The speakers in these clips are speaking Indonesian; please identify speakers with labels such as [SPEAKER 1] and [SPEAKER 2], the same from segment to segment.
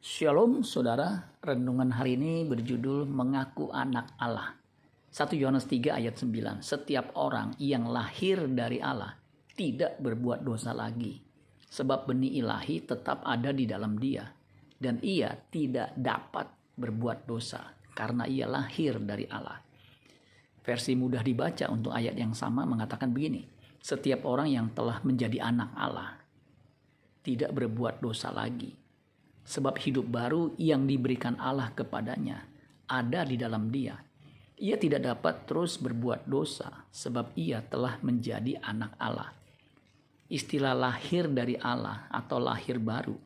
[SPEAKER 1] Shalom saudara, renungan hari ini berjudul Mengaku Anak Allah. 1 Yohanes 3 ayat 9. Setiap orang yang lahir dari Allah tidak berbuat dosa lagi. Sebab benih ilahi tetap ada di dalam dia. Dan ia tidak dapat berbuat dosa karena ia lahir dari Allah. Versi mudah dibaca untuk ayat yang sama mengatakan begini. Setiap orang yang telah menjadi anak Allah tidak berbuat dosa lagi sebab hidup baru yang diberikan Allah kepadanya ada di dalam dia. Ia tidak dapat terus berbuat dosa sebab ia telah menjadi anak Allah. Istilah lahir dari Allah atau lahir baru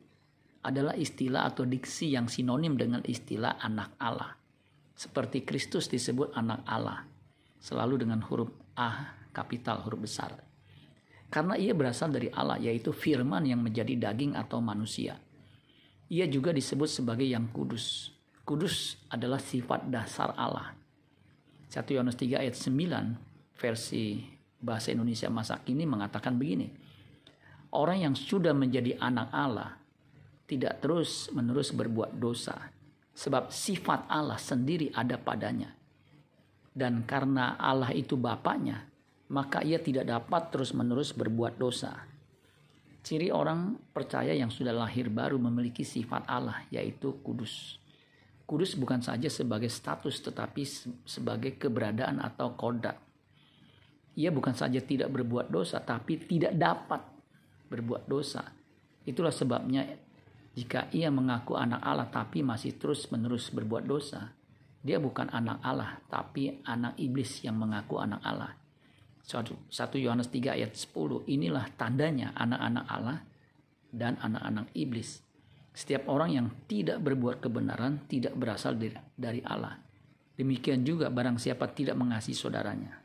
[SPEAKER 1] adalah istilah atau diksi yang sinonim dengan istilah anak Allah. Seperti Kristus disebut anak Allah, selalu dengan huruf A kapital huruf besar. Karena ia berasal dari Allah yaitu firman yang menjadi daging atau manusia. Ia juga disebut sebagai yang kudus. Kudus adalah sifat dasar Allah. 1 Yohanes 3 ayat 9 versi bahasa Indonesia masa kini mengatakan begini. Orang yang sudah menjadi anak Allah tidak terus menerus berbuat dosa sebab sifat Allah sendiri ada padanya. Dan karena Allah itu Bapaknya, maka ia tidak dapat terus menerus berbuat dosa Ciri orang percaya yang sudah lahir baru memiliki sifat Allah, yaitu kudus. Kudus bukan saja sebagai status, tetapi sebagai keberadaan atau kodak. Ia bukan saja tidak berbuat dosa, tapi tidak dapat berbuat dosa. Itulah sebabnya jika ia mengaku anak Allah tapi masih terus-menerus berbuat dosa, dia bukan anak Allah, tapi anak iblis yang mengaku anak Allah. 1 Yohanes 3 ayat 10 inilah tandanya anak-anak Allah dan anak-anak iblis. Setiap orang yang tidak berbuat kebenaran tidak berasal dari Allah. Demikian juga barang siapa tidak mengasihi saudaranya.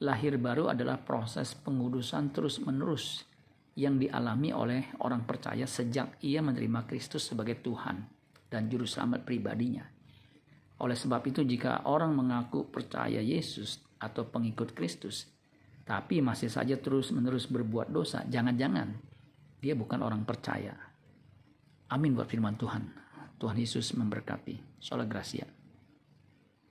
[SPEAKER 1] Lahir baru adalah proses pengudusan terus-menerus yang dialami oleh orang percaya sejak ia menerima Kristus sebagai Tuhan dan juru selamat pribadinya. Oleh sebab itu jika orang mengaku percaya Yesus atau pengikut Kristus, tapi masih saja terus-menerus berbuat dosa, jangan-jangan dia bukan orang percaya. Amin buat firman Tuhan. Tuhan Yesus memberkati. Sholat Gracia.